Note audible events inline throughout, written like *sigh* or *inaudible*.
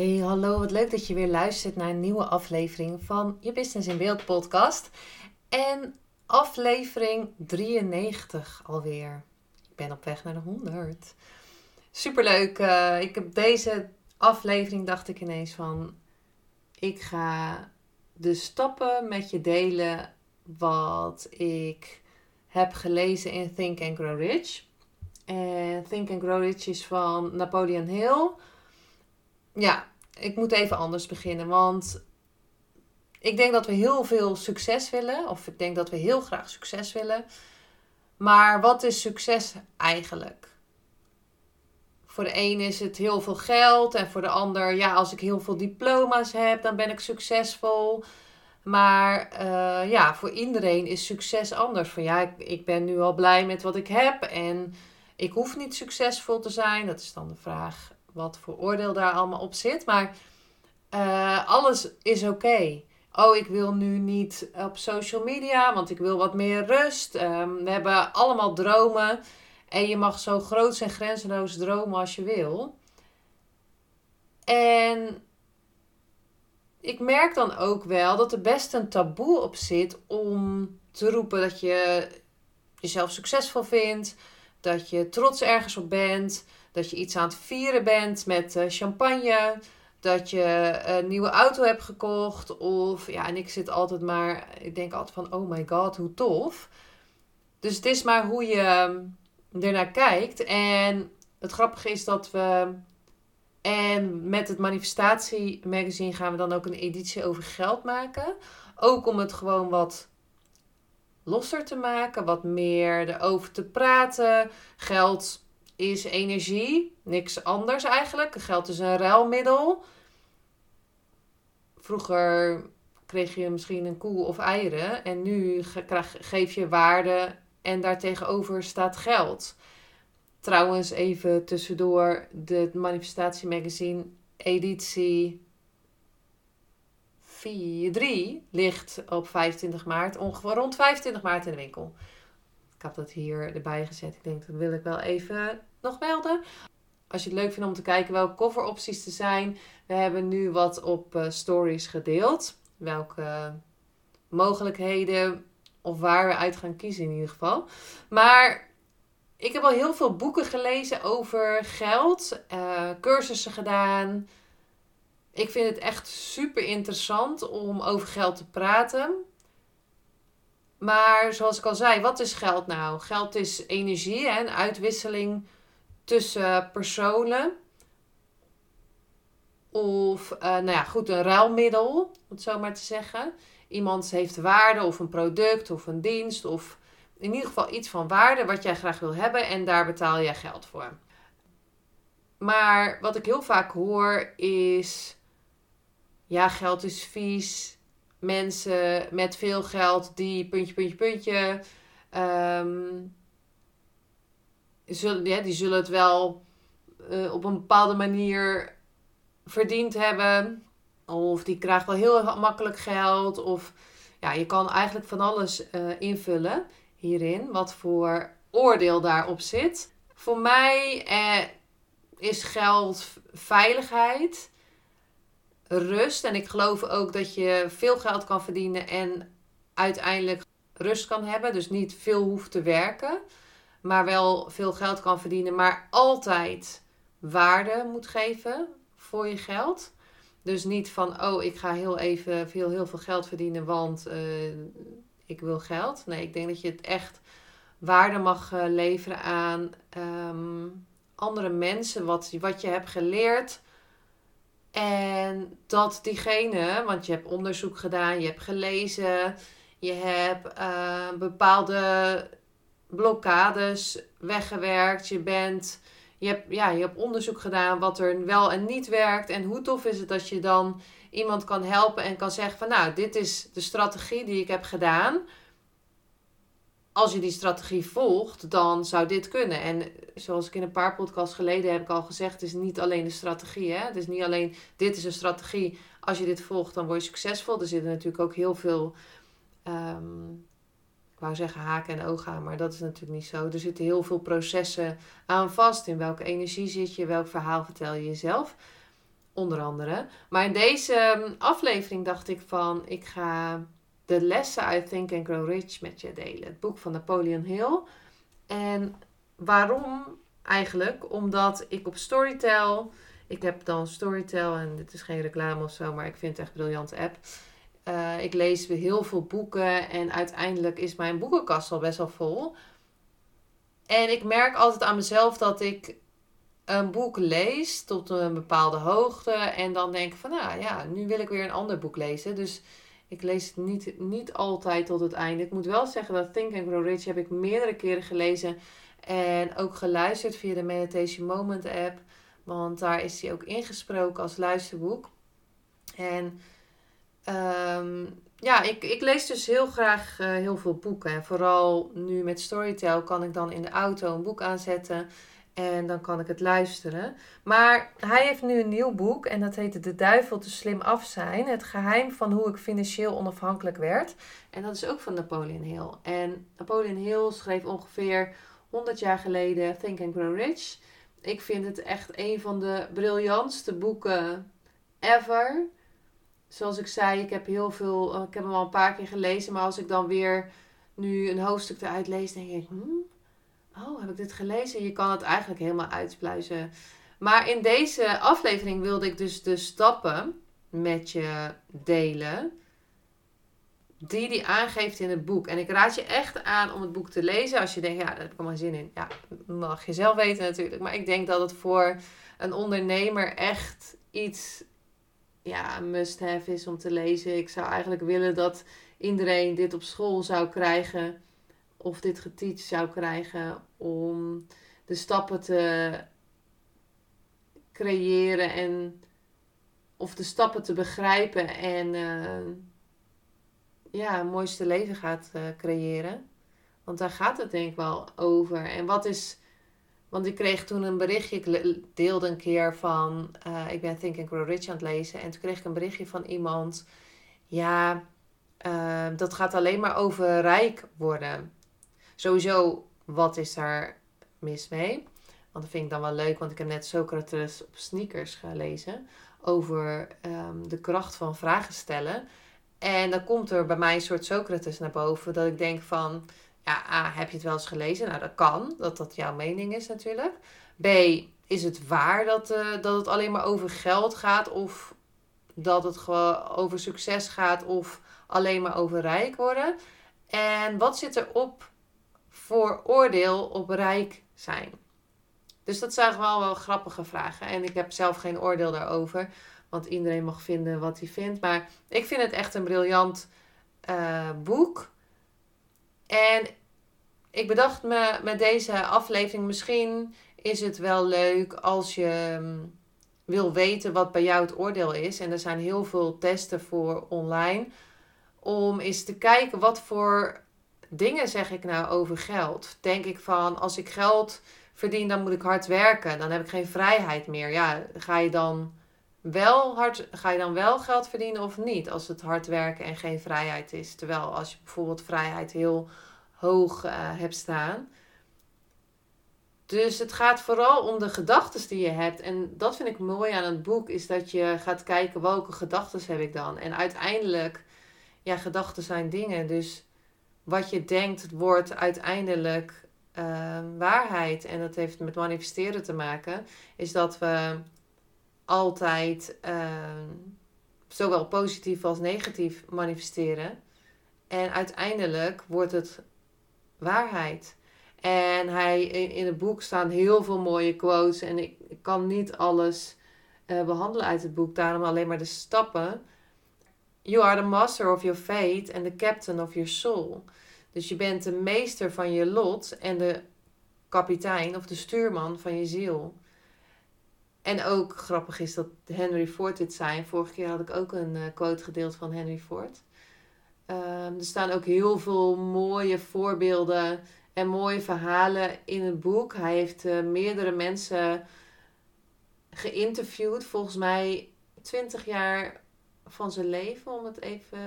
Hey, hallo, wat leuk dat je weer luistert naar een nieuwe aflevering van je Business in Beeld podcast. En aflevering 93 alweer. Ik ben op weg naar de 100. Superleuk. Uh, ik heb deze aflevering dacht ik ineens van ik ga de stappen met je delen wat ik heb gelezen in Think and Grow Rich. En Think and Grow Rich is van Napoleon Hill ja, ik moet even anders beginnen. Want ik denk dat we heel veel succes willen. Of ik denk dat we heel graag succes willen. Maar wat is succes eigenlijk? Voor de een is het heel veel geld. En voor de ander, ja, als ik heel veel diploma's heb, dan ben ik succesvol. Maar uh, ja, voor iedereen is succes anders. Van ja, ik, ik ben nu al blij met wat ik heb. En ik hoef niet succesvol te zijn. Dat is dan de vraag wat voor oordeel daar allemaal op zit. Maar uh, alles is oké. Oh, ik wil nu niet op social media, want ik wil wat meer rust. Um, we hebben allemaal dromen. En je mag zo groot en grenzeloos dromen als je wil. En ik merk dan ook wel dat er best een taboe op zit om te roepen dat je jezelf succesvol vindt. Dat je trots ergens op bent. Dat je iets aan het vieren bent met uh, champagne. Dat je een nieuwe auto hebt gekocht. Of ja, en ik zit altijd maar. Ik denk altijd van: oh my god, hoe tof. Dus het is maar hoe je ehm, ernaar kijkt. En het grappige is dat we. En met het Manifestatie Magazine gaan we dan ook een editie over geld maken. Ook om het gewoon wat losser te maken, wat meer erover te praten. Geld is energie, niks anders eigenlijk. Geld is een ruilmiddel. Vroeger kreeg je misschien een koe of eieren en nu geef je waarde en daartegenover staat geld. Trouwens, even tussendoor, de Manifestatie Magazine editie 4, 3 ligt op 25 maart, ongeveer rond 25 maart in de winkel. Ik heb dat hier erbij gezet. Ik denk, dat wil ik wel even nog melden. Als je het leuk vindt om te kijken welke coveropties er zijn. We hebben nu wat op uh, stories gedeeld. Welke mogelijkheden of waar we uit gaan kiezen in ieder geval. Maar ik heb al heel veel boeken gelezen over geld. Uh, cursussen gedaan. Ik vind het echt super interessant om over geld te praten. Maar zoals ik al zei, wat is geld nou? Geld is energie, een uitwisseling tussen personen. Of, uh, nou ja, goed, een ruilmiddel, om het zo maar te zeggen. Iemand heeft waarde of een product of een dienst of in ieder geval iets van waarde wat jij graag wil hebben en daar betaal jij geld voor. Maar wat ik heel vaak hoor is, ja, geld is vies. Mensen met veel geld die puntje, puntje, puntje. Um, zullen, die zullen het wel uh, op een bepaalde manier verdiend hebben. Of die krijgt wel heel makkelijk geld. Of ja, je kan eigenlijk van alles uh, invullen hierin. Wat voor oordeel daarop zit. Voor mij eh, is geld veiligheid, rust. En ik geloof ook dat je veel geld kan verdienen en uiteindelijk rust kan hebben. Dus niet veel hoeft te werken maar wel veel geld kan verdienen, maar altijd waarde moet geven voor je geld. Dus niet van, oh, ik ga heel even veel, heel veel geld verdienen, want uh, ik wil geld. Nee, ik denk dat je het echt waarde mag uh, leveren aan um, andere mensen, wat, wat je hebt geleerd. En dat diegene, want je hebt onderzoek gedaan, je hebt gelezen, je hebt uh, bepaalde blokkades weggewerkt. Je, bent, je, hebt, ja, je hebt onderzoek gedaan wat er wel en niet werkt. En hoe tof is het dat je dan iemand kan helpen en kan zeggen van nou, dit is de strategie die ik heb gedaan. Als je die strategie volgt, dan zou dit kunnen. En zoals ik in een paar podcasts geleden heb ik al gezegd, het is niet alleen de strategie. Hè? Het is niet alleen dit is een strategie. Als je dit volgt, dan word je succesvol. Er zitten natuurlijk ook heel veel um, ik wou zeggen haken en ogen aan, maar dat is natuurlijk niet zo. Er zitten heel veel processen aan vast. In welke energie zit je, welk verhaal vertel je jezelf, onder andere. Maar in deze ehm, aflevering dacht ik van, ik ga de lessen uit Think and Grow Rich met je delen. Het boek van Napoleon Hill. En waarom eigenlijk? Omdat ik op Storytel, ik heb dan Storytel en dit is geen reclame of zo, maar ik vind het echt een briljante app. Uh, ik lees heel veel boeken en uiteindelijk is mijn boekenkast al best wel vol. En ik merk altijd aan mezelf dat ik een boek lees tot een bepaalde hoogte en dan denk van nou ja, nu wil ik weer een ander boek lezen. Dus ik lees het niet, niet altijd tot het einde. Ik moet wel zeggen dat Think and Grow Rich heb ik meerdere keren gelezen en ook geluisterd via de Meditation Moment app. Want daar is hij ook ingesproken als luisterboek. En Um, ja, ik, ik lees dus heel graag uh, heel veel boeken. En vooral nu met Storytel kan ik dan in de auto een boek aanzetten. En dan kan ik het luisteren. Maar hij heeft nu een nieuw boek. En dat heet De Duivel te slim af zijn. Het geheim van hoe ik financieel onafhankelijk werd. En dat is ook van Napoleon Hill. En Napoleon Hill schreef ongeveer 100 jaar geleden Think and Grow Rich. Ik vind het echt een van de briljantste boeken ever zoals ik zei, ik heb heel veel, eh, ik heb hem al een paar keer gelezen, maar als ik dan weer nu een hoofdstuk eruit lees, denk ik, hmm, oh, heb ik dit gelezen? Je kan het eigenlijk helemaal uitspluizen. Maar in deze aflevering wilde ik dus de stappen met je delen. Die die aangeeft in het boek. En ik raad je echt aan om het boek te lezen. Als je denkt, ja, daar heb ik allemaal zin in. Ja, mag je zelf weten natuurlijk. Maar ik denk dat het voor een ondernemer echt iets ja, must-have is om te lezen. Ik zou eigenlijk willen dat iedereen dit op school zou krijgen. Of dit geteacht zou krijgen. Om de stappen te creëren en of de stappen te begrijpen en uh, ja, een mooiste leven gaat uh, creëren. Want daar gaat het denk ik wel over. En wat is want ik kreeg toen een berichtje, ik deelde een keer van, uh, ik ben Think and Grow Rich aan het lezen. En toen kreeg ik een berichtje van iemand, ja, uh, dat gaat alleen maar over rijk worden. Sowieso, wat is daar mis mee? Want dat vind ik dan wel leuk, want ik heb net Socrates op sneakers gelezen. Over um, de kracht van vragen stellen. En dan komt er bij mij een soort Socrates naar boven. Dat ik denk van, ja, A, heb je het wel eens gelezen? Nou, dat kan, dat dat jouw mening is natuurlijk. B, is het waar dat, uh, dat het alleen maar over geld gaat of dat het gewoon over succes gaat of alleen maar over rijk worden? En wat zit er op voor oordeel op rijk zijn? Dus dat zijn wel wel grappige vragen. En ik heb zelf geen oordeel daarover. Want iedereen mag vinden wat hij vindt. Maar ik vind het echt een briljant uh, boek. En ik bedacht me met deze aflevering, misschien is het wel leuk als je mm, wil weten wat bij jou het oordeel is. En er zijn heel veel testen voor online. Om eens te kijken wat voor dingen zeg ik nou over geld. Denk ik van als ik geld verdien, dan moet ik hard werken. Dan heb ik geen vrijheid meer. Ja, ga je dan wel hard, ga je dan wel geld verdienen of niet? Als het hard werken en geen vrijheid is. Terwijl als je bijvoorbeeld vrijheid heel hoog uh, staan. Dus het gaat vooral om de gedachten die je hebt. En dat vind ik mooi aan het boek, is dat je gaat kijken welke gedachten heb ik dan. En uiteindelijk, ja, gedachten zijn dingen. Dus wat je denkt wordt uiteindelijk uh, waarheid. En dat heeft met manifesteren te maken. Is dat we altijd uh, zowel positief als negatief manifesteren. En uiteindelijk wordt het waarheid. En hij, in, in het boek staan heel veel mooie quotes. En ik, kan niet alles uh, behandelen uit het boek, daarom alleen maar de stappen. You are the master of your fate and the captain of your soul. Dus je bent de meester van je lot en de kapitein of de stuurman van je ziel. En ook grappig is dat Henry Ford dit zei. Vorige keer had ik ook een uh, quote gedeeld van Henry Ford. Ehm, er staan ook heel veel mooie voorbeelden en mooie verhalen in het boek. Hij heeft uh, meerdere mensen geïnterviewd. Volgens mij 20 jaar van zijn leven, om het even,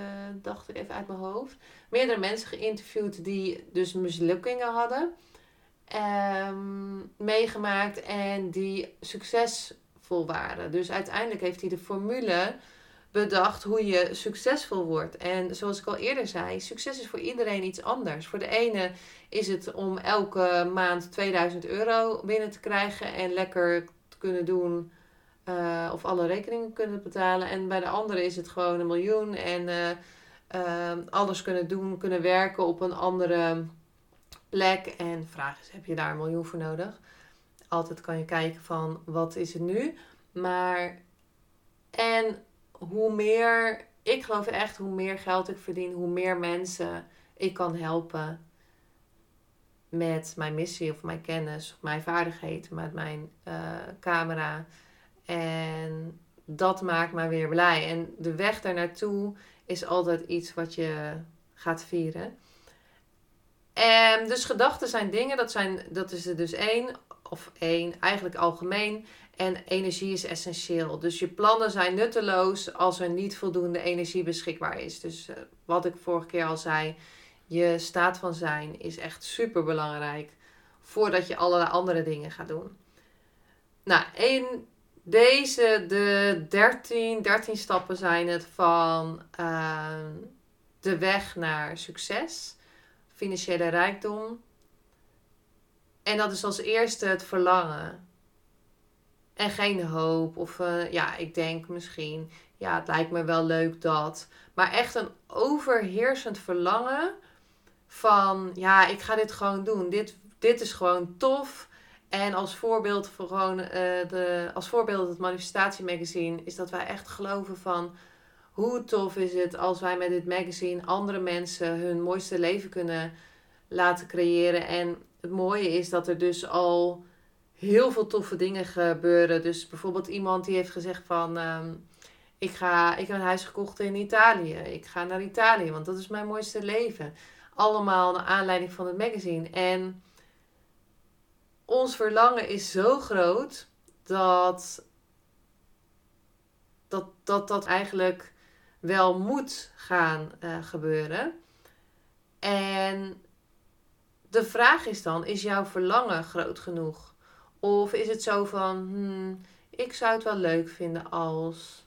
dacht ik even uit mijn hoofd. Meerdere mensen geïnterviewd die dus mislukkingen hadden um, meegemaakt en die succesvol waren. Dus uiteindelijk heeft hij de formule bedacht hoe je succesvol wordt. En zoals ik al eerder zei, succes is voor iedereen iets anders. Voor de ene is het om elke maand 2000 euro binnen te krijgen en lekker te kunnen doen. Uh, of alle rekeningen kunnen betalen. En bij de andere is het gewoon een miljoen en uh, uh, alles kunnen doen, kunnen werken op een andere plek. En de vraag is, heb je daar een miljoen voor nodig? Altijd kan je kijken van, wat is het nu? Maar, en hoe meer, ik geloof echt, hoe meer geld ik verdien, hoe meer mensen ik kan helpen met mijn missie of mijn kennis of mijn vaardigheden, met mijn uh, camera. En dat maakt mij weer blij. En de weg daar naartoe is altijd iets wat je gaat vieren. En dus gedachten zijn dingen, dat, zijn, dat is er dus één, of één, eigenlijk algemeen. En energie is essentieel. Dus je plannen zijn nutteloos als er niet voldoende energie beschikbaar is. Dus uh, wat ik vorige keer al zei, je staat van zijn is echt super belangrijk voordat je allerlei andere dingen gaat doen. Nou, één, deze, de 13, 13 stappen zijn het van uh, de weg naar succes financiële rijkdom. En dat is als eerste het verlangen. En geen hoop. Of uh, ja, ik denk misschien, ja, het lijkt me wel leuk dat. Maar echt een overheersend verlangen van, ja, ik ga dit gewoon doen. Dit, dit is gewoon tof. En als voorbeeld voor gewoon, uh, de, als voorbeeld het manifestatiemagazine is dat wij echt geloven van hoe tof is het als wij met dit magazine andere mensen hun mooiste leven kunnen laten creëren. En het mooie is dat er dus al heel veel toffe dingen gebeuren. Dus bijvoorbeeld iemand die heeft gezegd van... Ehm, ik, ga, ik heb een huis gekocht in Italië. Ik ga naar Italië, want dat is mijn mooiste leven. Allemaal naar aanleiding van het magazine. En ons verlangen is zo groot dat dat, dat, dat eigenlijk wel moet gaan uh, gebeuren. En de vraag is dan: is jouw verlangen groot genoeg? Of is het zo van: hmm, ik zou het wel leuk vinden als.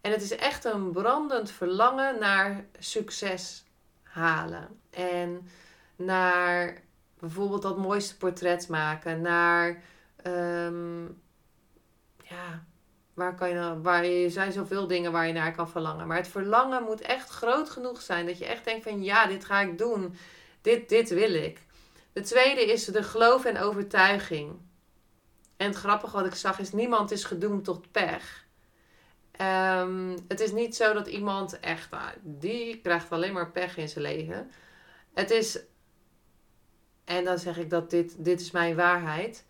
En het is echt een brandend verlangen naar succes halen. En naar bijvoorbeeld dat mooiste portret maken. Naar um, ja, Waar kan je nou, waar er zijn zoveel dingen waar je naar kan verlangen. Maar het verlangen moet echt groot genoeg zijn. Dat je echt denkt van ja, dit ga ik doen. Dit, dit wil ik. De tweede is de geloof en overtuiging. En het grappige wat ik zag is, niemand is gedoemd tot pech. Um, het is niet zo dat iemand echt, ah, die krijgt alleen maar pech in zijn leven. Het is, en dan zeg ik dat dit, dit is mijn waarheid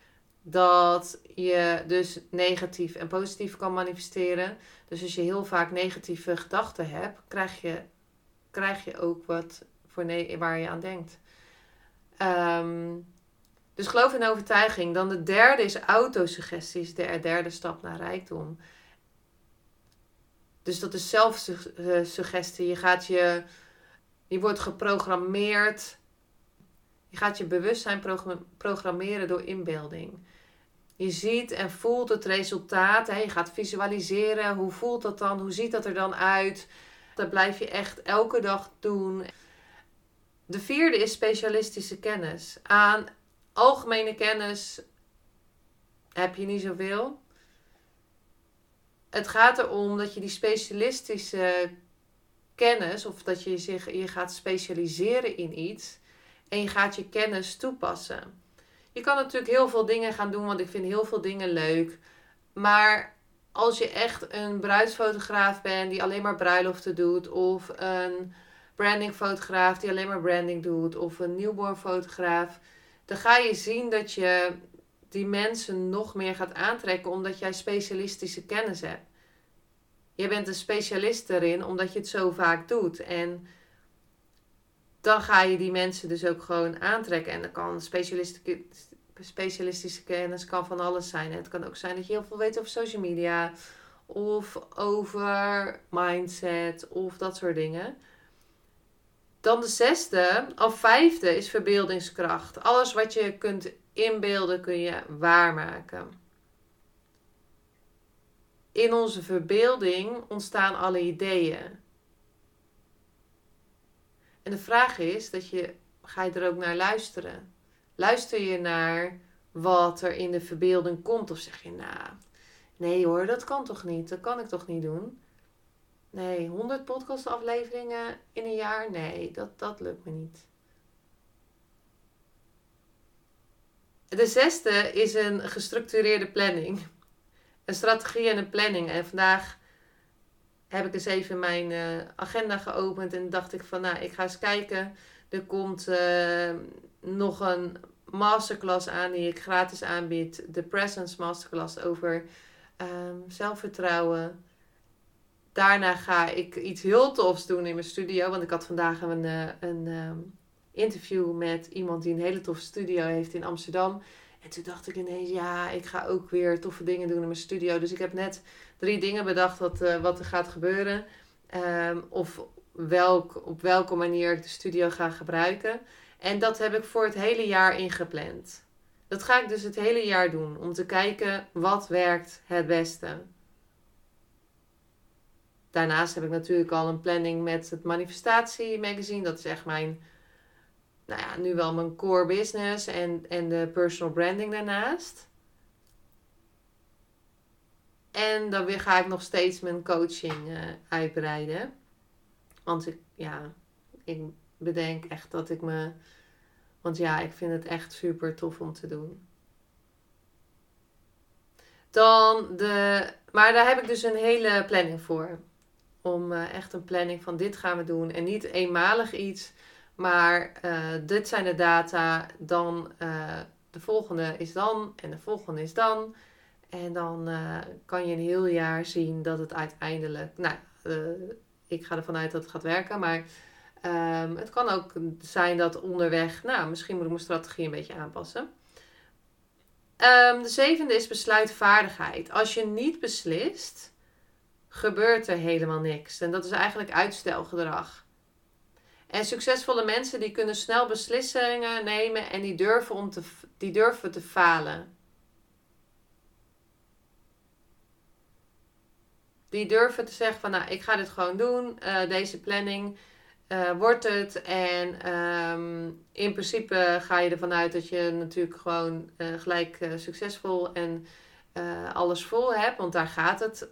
dat je dus negatief en positief kan manifesteren. Dus als je heel vaak negatieve gedachten hebt, krijg je, krijg je ook wat voor ne waar je aan denkt. Um, dus geloof en overtuiging. Dan de derde is autosuggesties, de derde stap naar rijkdom. Dus dat is zelfsuggestie. Je gaat je, je wordt geprogrammeerd. Je gaat je bewustzijn programmeren door inbeelding. Je ziet en voelt het resultaat. Hè? Je gaat visualiseren. Hoe voelt dat dan? Hoe ziet dat er dan uit? Dat blijf je echt elke dag doen. De vierde is specialistische kennis. Aan algemene kennis heb je niet zoveel. Het gaat erom dat je die specialistische kennis, of dat je zich, je gaat specialiseren in iets en je gaat je kennis toepassen. Je kan natuurlijk heel veel dingen gaan doen, want ik vind heel veel dingen leuk. Maar als je echt een bruidsfotograaf bent die alleen maar bruiloften doet, of een brandingfotograaf die alleen maar branding doet, of een newborn fotograaf, dan ga je zien dat je die mensen nog meer gaat aantrekken omdat jij specialistische kennis hebt. Je bent een specialist erin omdat je het zo vaak doet. En dan ga je die mensen dus ook gewoon aantrekken. En dan kan specialistische kennis kan van alles zijn. het kan ook zijn dat je heel veel weet over social media. Of over mindset. Of dat soort dingen. Dan de zesde, of vijfde, is verbeeldingskracht. Alles wat je kunt inbeelden kun je waarmaken. In onze verbeelding ontstaan alle ideeën. En de vraag is dat je, ga je er ook naar luisteren? Luister je naar wat er in de verbeelding komt? Of zeg je, nou, nee hoor, dat kan toch niet? Dat kan ik toch niet doen? Nee, 100 podcastafleveringen in een jaar? Nee, dat, dat lukt me niet. De zesde is een gestructureerde planning. Een strategie en een planning. En vandaag heb ik eens even mijn uh, agenda geopend en dacht ik van, nou, ik ga eens kijken. Er komt uh, nog een masterclass aan die ik gratis aanbied. De Presence Masterclass over um, zelfvertrouwen. Daarna ga ik iets heel tofs doen in mijn studio. Want ik had vandaag een, uh, een um, interview met iemand die een hele toffe studio heeft in Amsterdam. En toen dacht ik ineens, ja, ik ga ook weer toffe dingen doen in mijn studio. Dus ik heb net drie dingen bedacht wat, uh, wat er gaat gebeuren. Um, of welk, op welke manier ik de studio ga gebruiken. En dat heb ik voor het hele jaar ingepland. Dat ga ik dus het hele jaar doen. Om te kijken wat werkt het beste. Daarnaast heb ik natuurlijk al een planning met het Manifestatie Magazine. Dat is echt mijn nou ja, nu wel mijn core business en, en de personal branding daarnaast. En dan weer ga ik nog steeds mijn coaching uh, uitbreiden. Want ik, ja, ik bedenk echt dat ik me. Want ja, ik vind het echt super tof om te doen. Dan de. Maar daar heb ik dus een hele planning voor. Om uh, echt een planning van dit gaan we doen. En niet eenmalig iets. Maar uh, dit zijn de data, dan uh, de volgende is dan en de volgende is dan. En dan kan je een heel jaar zien dat het uiteindelijk, nou, ik ga ervan uit dat het gaat werken, maar um, het kan ook zijn dat onderweg, nou, misschien moet ik mijn strategie een beetje aanpassen. Um, de zevende is besluitvaardigheid. Als je niet beslist, gebeurt er helemaal niks. En dat is eigenlijk uitstelgedrag. En succesvolle mensen die kunnen snel beslissingen nemen en die durven, om te, die durven te falen. Die durven te zeggen van nou, ik ga dit gewoon doen. Uh, deze planning uh, wordt het. En um, in principe ga je ervan uit dat je natuurlijk gewoon uh, gelijk succesvol en alles vol hebt. Want daar gaat het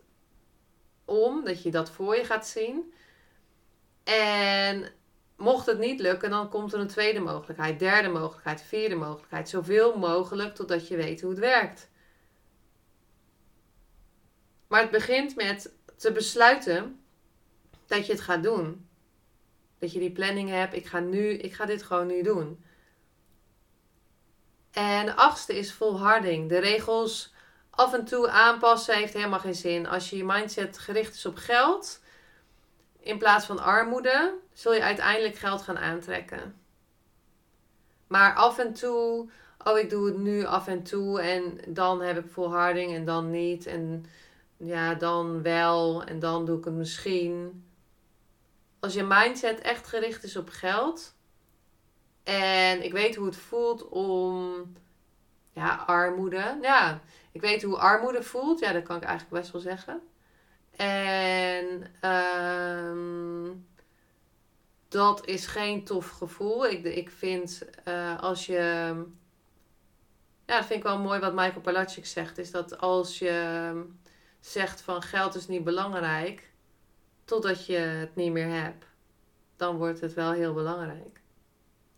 om. Dat je dat voor je gaat zien. En Mocht het niet lukken, dan komt er een tweede mogelijkheid, derde mogelijkheid, vierde mogelijkheid. Zoveel mogelijk totdat je weet hoe het werkt. Maar het begint met te besluiten dat je het gaat doen. Dat je die planning hebt, ik ga, nu, ik ga dit gewoon nu doen. En de achtste is volharding. De regels af en toe aanpassen heeft helemaal geen zin. Als je je mindset gericht is op geld, in plaats van armoede, zul je uiteindelijk geld gaan aantrekken. Maar af en toe, oh ik doe het nu af en toe en dan heb ik volharding en dan niet. En ja, dan wel en dan doe ik het misschien. Als je mindset echt gericht is op geld. En ik weet hoe het voelt om ja, armoede. Ja, ik weet hoe armoede voelt. Ja, dat kan ik eigenlijk best wel zeggen. En um, dat is geen tof gevoel. Ik, ik vind uh, als je. Ja, dat vind ik wel mooi wat Michael Palacic zegt. Is dat als je zegt van geld is niet belangrijk. Totdat je het niet meer hebt. Dan wordt het wel heel belangrijk.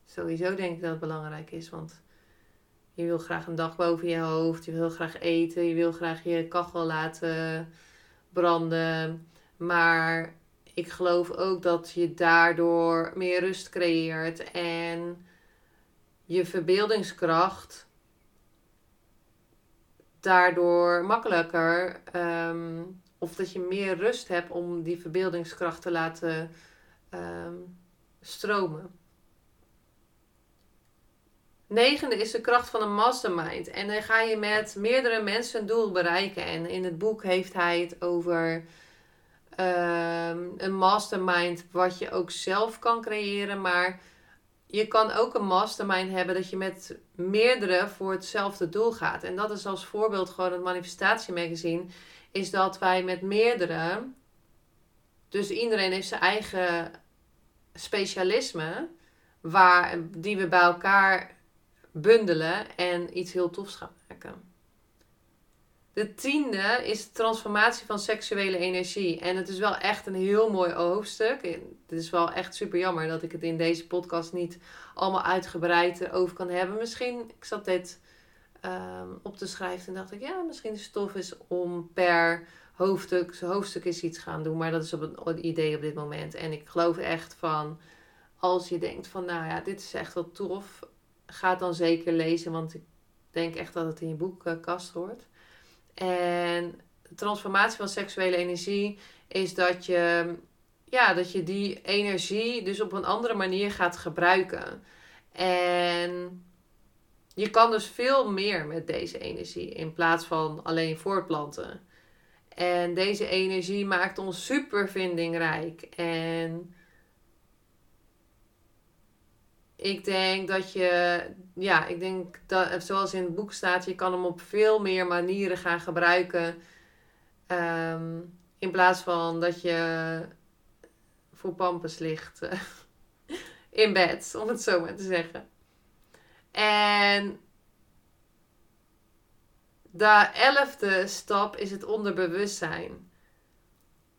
Sowieso denk ik dat het belangrijk is. Want je wil graag een dag boven je hoofd. Je wil graag eten. Je wil graag je kachel laten branden. Maar ik geloof ook dat je daardoor meer rust creëert en je verbeeldingskracht daardoor makkelijker ehm, of dat je meer rust hebt om die verbeeldingskracht te laten ehm, stromen. Negende is de kracht van een mastermind. En dan ga je met meerdere mensen een doel bereiken. En in het boek heeft hij het over ehm, een mastermind, wat je ook zelf kan creëren. Maar je kan ook een mastermind hebben dat je met meerdere voor hetzelfde doel gaat. En dat is als voorbeeld gewoon het manifestatiemagazine. Is dat wij met meerdere, dus iedereen heeft zijn eigen specialisme, waar, die we bij elkaar bundelen en iets heel tofs gaan maken. De tiende is de transformatie van seksuele energie. En het is wel echt een heel mooi hoofdstuk. Het is wel echt super jammer dat ik het in deze podcast niet allemaal uitgebreid over kan hebben. Misschien, ik zat dit ehm, op te schrijven en dacht ik, ja, misschien is het tof is om per hoofdstuk, hoofdstuk is iets gaan doen. Maar dat is op een idee op dit moment. En ik geloof echt van, als je denkt van, nou ja, dit is echt wel tof ga het dan zeker lezen, want ik denk echt dat het in je boekkast hoort. En de transformatie van seksuele energie is dat je, ja, dat je die energie dus op een andere manier gaat gebruiken. En je kan dus veel meer met deze energie in plaats van alleen voortplanten. En deze energie maakt ons super vindingrijk. En ik denk dat je, ja, ik denk dat, zoals in het boek staat, je kan hem op veel meer manieren gaan gebruiken. Ehm, in plaats van dat je voor pampers ligt eh, *laughs* in bed, om het zo maar te zeggen. En de elfde stap is het onderbewustzijn.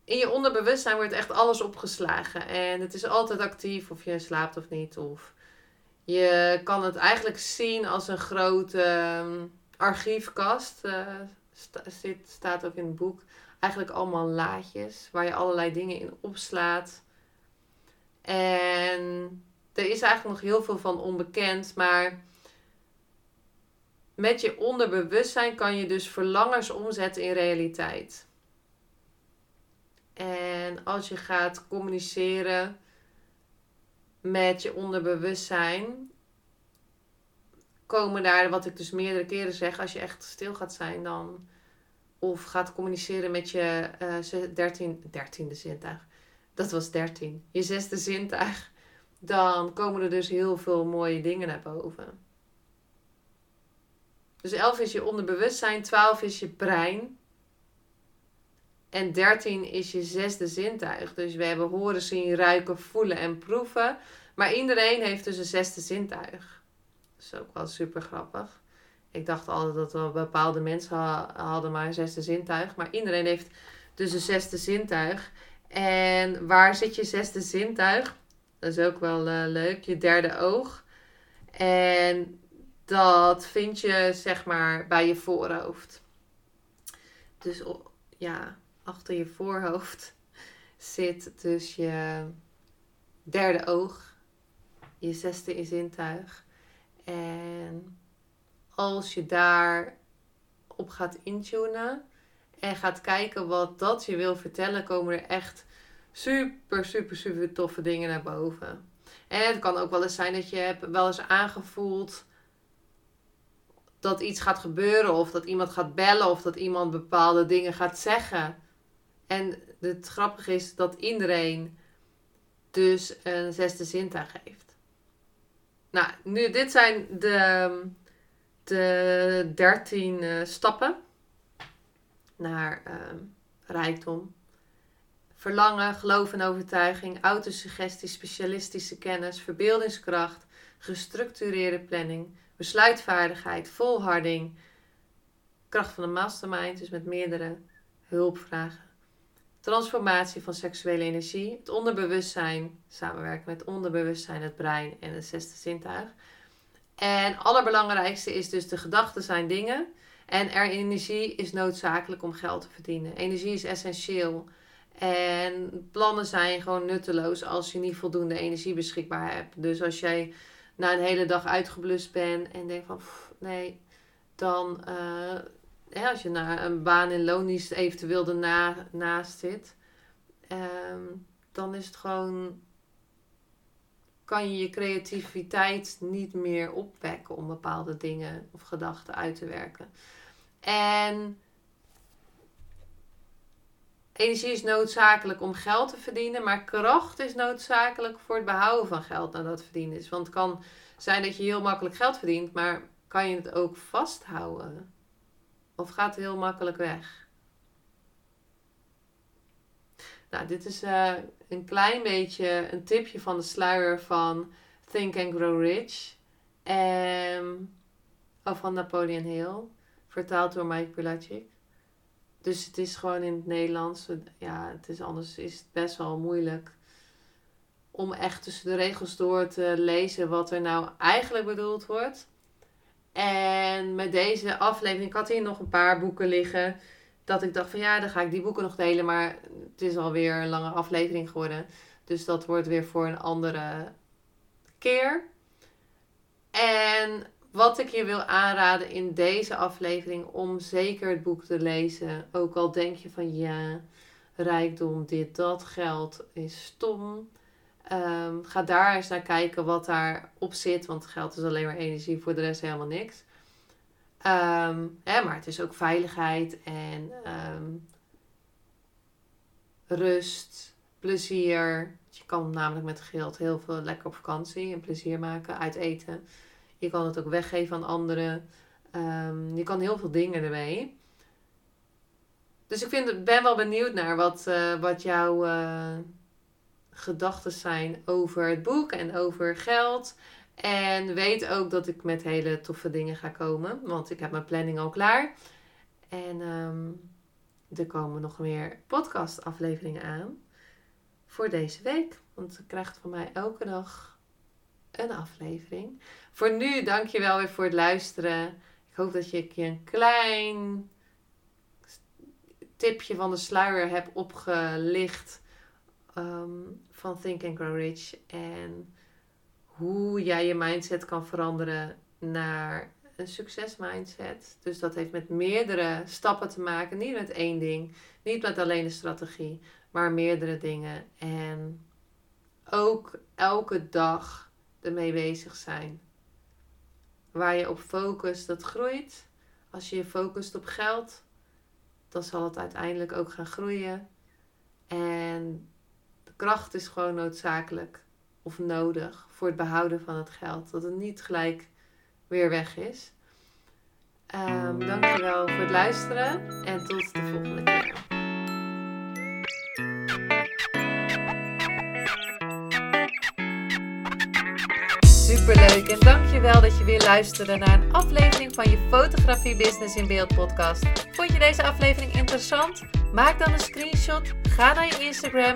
In je onderbewustzijn wordt echt alles opgeslagen. En het is altijd actief of je slaapt of niet. Of je kan het eigenlijk zien als een grote ehm, archiefkast. Uh, zit, staat ook in het boek. Eigenlijk allemaal laadjes waar je allerlei dingen in opslaat. En er is eigenlijk nog heel veel van onbekend, maar met je onderbewustzijn kan je dus verlangens omzetten in realiteit. En als je gaat communiceren met je onderbewustzijn komen daar, wat ik dus meerdere keren zeg, als je echt stil gaat zijn dan. Of gaat communiceren met je uh, dertien, dertiende zintuig. Dat was dertien. Je zesde zintuig. Dan komen er dus heel veel mooie dingen naar boven. Dus 11 is je onderbewustzijn, 12 is je brein. En 13 is je zesde zintuig. Dus we hebben horen, zien, ruiken, voelen en proeven. Maar iedereen heeft dus een zesde zintuig. Dat is ook wel super grappig. Ik dacht altijd dat wel bepaalde mensen hadden maar een zesde zintuig. Maar iedereen heeft dus een zesde zintuig. En waar zit je zesde zintuig? Dat is ook wel uh, leuk. Je derde oog. En dat vind je zeg maar bij je voorhoofd. Dus ja, achter je voorhoofd zit dus je derde oog, je zesde zintuig. En als je daar op gaat intunen en gaat kijken wat dat je wil vertellen, komen er echt super, super, super toffe dingen naar boven. En het kan ook wel eens zijn dat je hebt wel eens aangevoeld dat iets gaat gebeuren of dat iemand gaat bellen of dat iemand bepaalde dingen gaat zeggen. En het grappige is dat iedereen dus een zesde zintuig heeft. Nou, nu, dit zijn de, de dertien uh, stappen naar uh, rijkdom. Verlangen, geloof en overtuiging, autosuggestie, specialistische kennis, verbeeldingskracht, gestructureerde planning, besluitvaardigheid, volharding, kracht van de mastermind, dus met meerdere hulpvragen transformatie van seksuele energie, het onderbewustzijn, samenwerken met onderbewustzijn, het brein en het zesde zintuig. En allerbelangrijkste is dus de gedachten zijn dingen en er energie is noodzakelijk om geld te verdienen. Energie is essentieel. En En plannen zijn gewoon nutteloos als je niet voldoende energie beschikbaar hebt. Dus als jij na een hele dag uitgeblust bent en denkt van nee, dan uh, als je naar een baan in loondienst eventueel erna, naast zit, ehm, dan is het gewoon kan je je creativiteit niet meer opwekken om bepaalde dingen of gedachten uit te werken. En energie is noodzakelijk om geld te verdienen, maar kracht is noodzakelijk voor het behouden van geld nadat het verdiend is. Want het kan zijn dat je heel makkelijk geld verdient, maar kan je het ook vasthouden? Of gaat heel makkelijk weg? Nou, dit is uh, een klein beetje een tipje van de sluier van Think and Grow Rich. Um, van Napoleon Hill. Vertaald door Mike Pilacic. Dus het is gewoon in het Nederlands. Ja, het is anders is het best wel moeilijk om echt tussen de regels door te lezen wat er nou eigenlijk bedoeld wordt. En met deze aflevering, ik had hier nog een paar boeken liggen. Dat ik dacht van ja, dan ga ik die boeken nog delen. Maar het is alweer een lange aflevering geworden. Dus dat wordt weer voor een andere keer. En wat ik je wil aanraden in deze aflevering om zeker het boek te lezen. Ook al denk je van ja, rijkdom, dit, dat, geld is stom. Um, ga daar eens naar kijken wat daarop zit. Want geld is alleen maar energie, voor de rest helemaal niks. Um, maar het is ook veiligheid en um, rust, plezier. Je kan namelijk met geld heel veel lekker op vakantie en plezier maken, uit eten. Je kan het ook weggeven aan anderen. Je kan heel veel dingen ermee. Dus ik vind, ben wel benieuwd naar wat, uh, wat jouw uh, gedachten zijn over het boek en over geld. En weet ook dat ik met hele toffe dingen ga komen. Want ik heb mijn planning al klaar. En um, er komen nog meer podcast afleveringen aan. Voor deze week. Want je krijgt van mij elke dag een aflevering. Voor nu, dankjewel weer voor het luisteren. Ik hoop dat je een klein tipje van de sluier heb opgelicht. Um, van Think and Grow Rich. En hoe jij je mindset kan veranderen naar een succesmindset. Dus dat heeft met meerdere stappen te maken. Niet met één ding. Niet met alleen de strategie. Maar meerdere dingen. En ook elke dag ermee bezig zijn. Waar je op focust, dat groeit. Als je je focust op geld, dan zal het uiteindelijk ook gaan groeien. En kracht is gewoon noodzakelijk of nodig voor het behouden van het geld. Dat het niet gelijk weer weg is. Um, dankjewel voor het luisteren en tot de volgende keer. Superleuk en dankjewel dat je weer luisterde naar een aflevering van je Fotografie Business in Beeld podcast. Vond je deze aflevering interessant? Maak dan een screenshot, ga naar je Instagram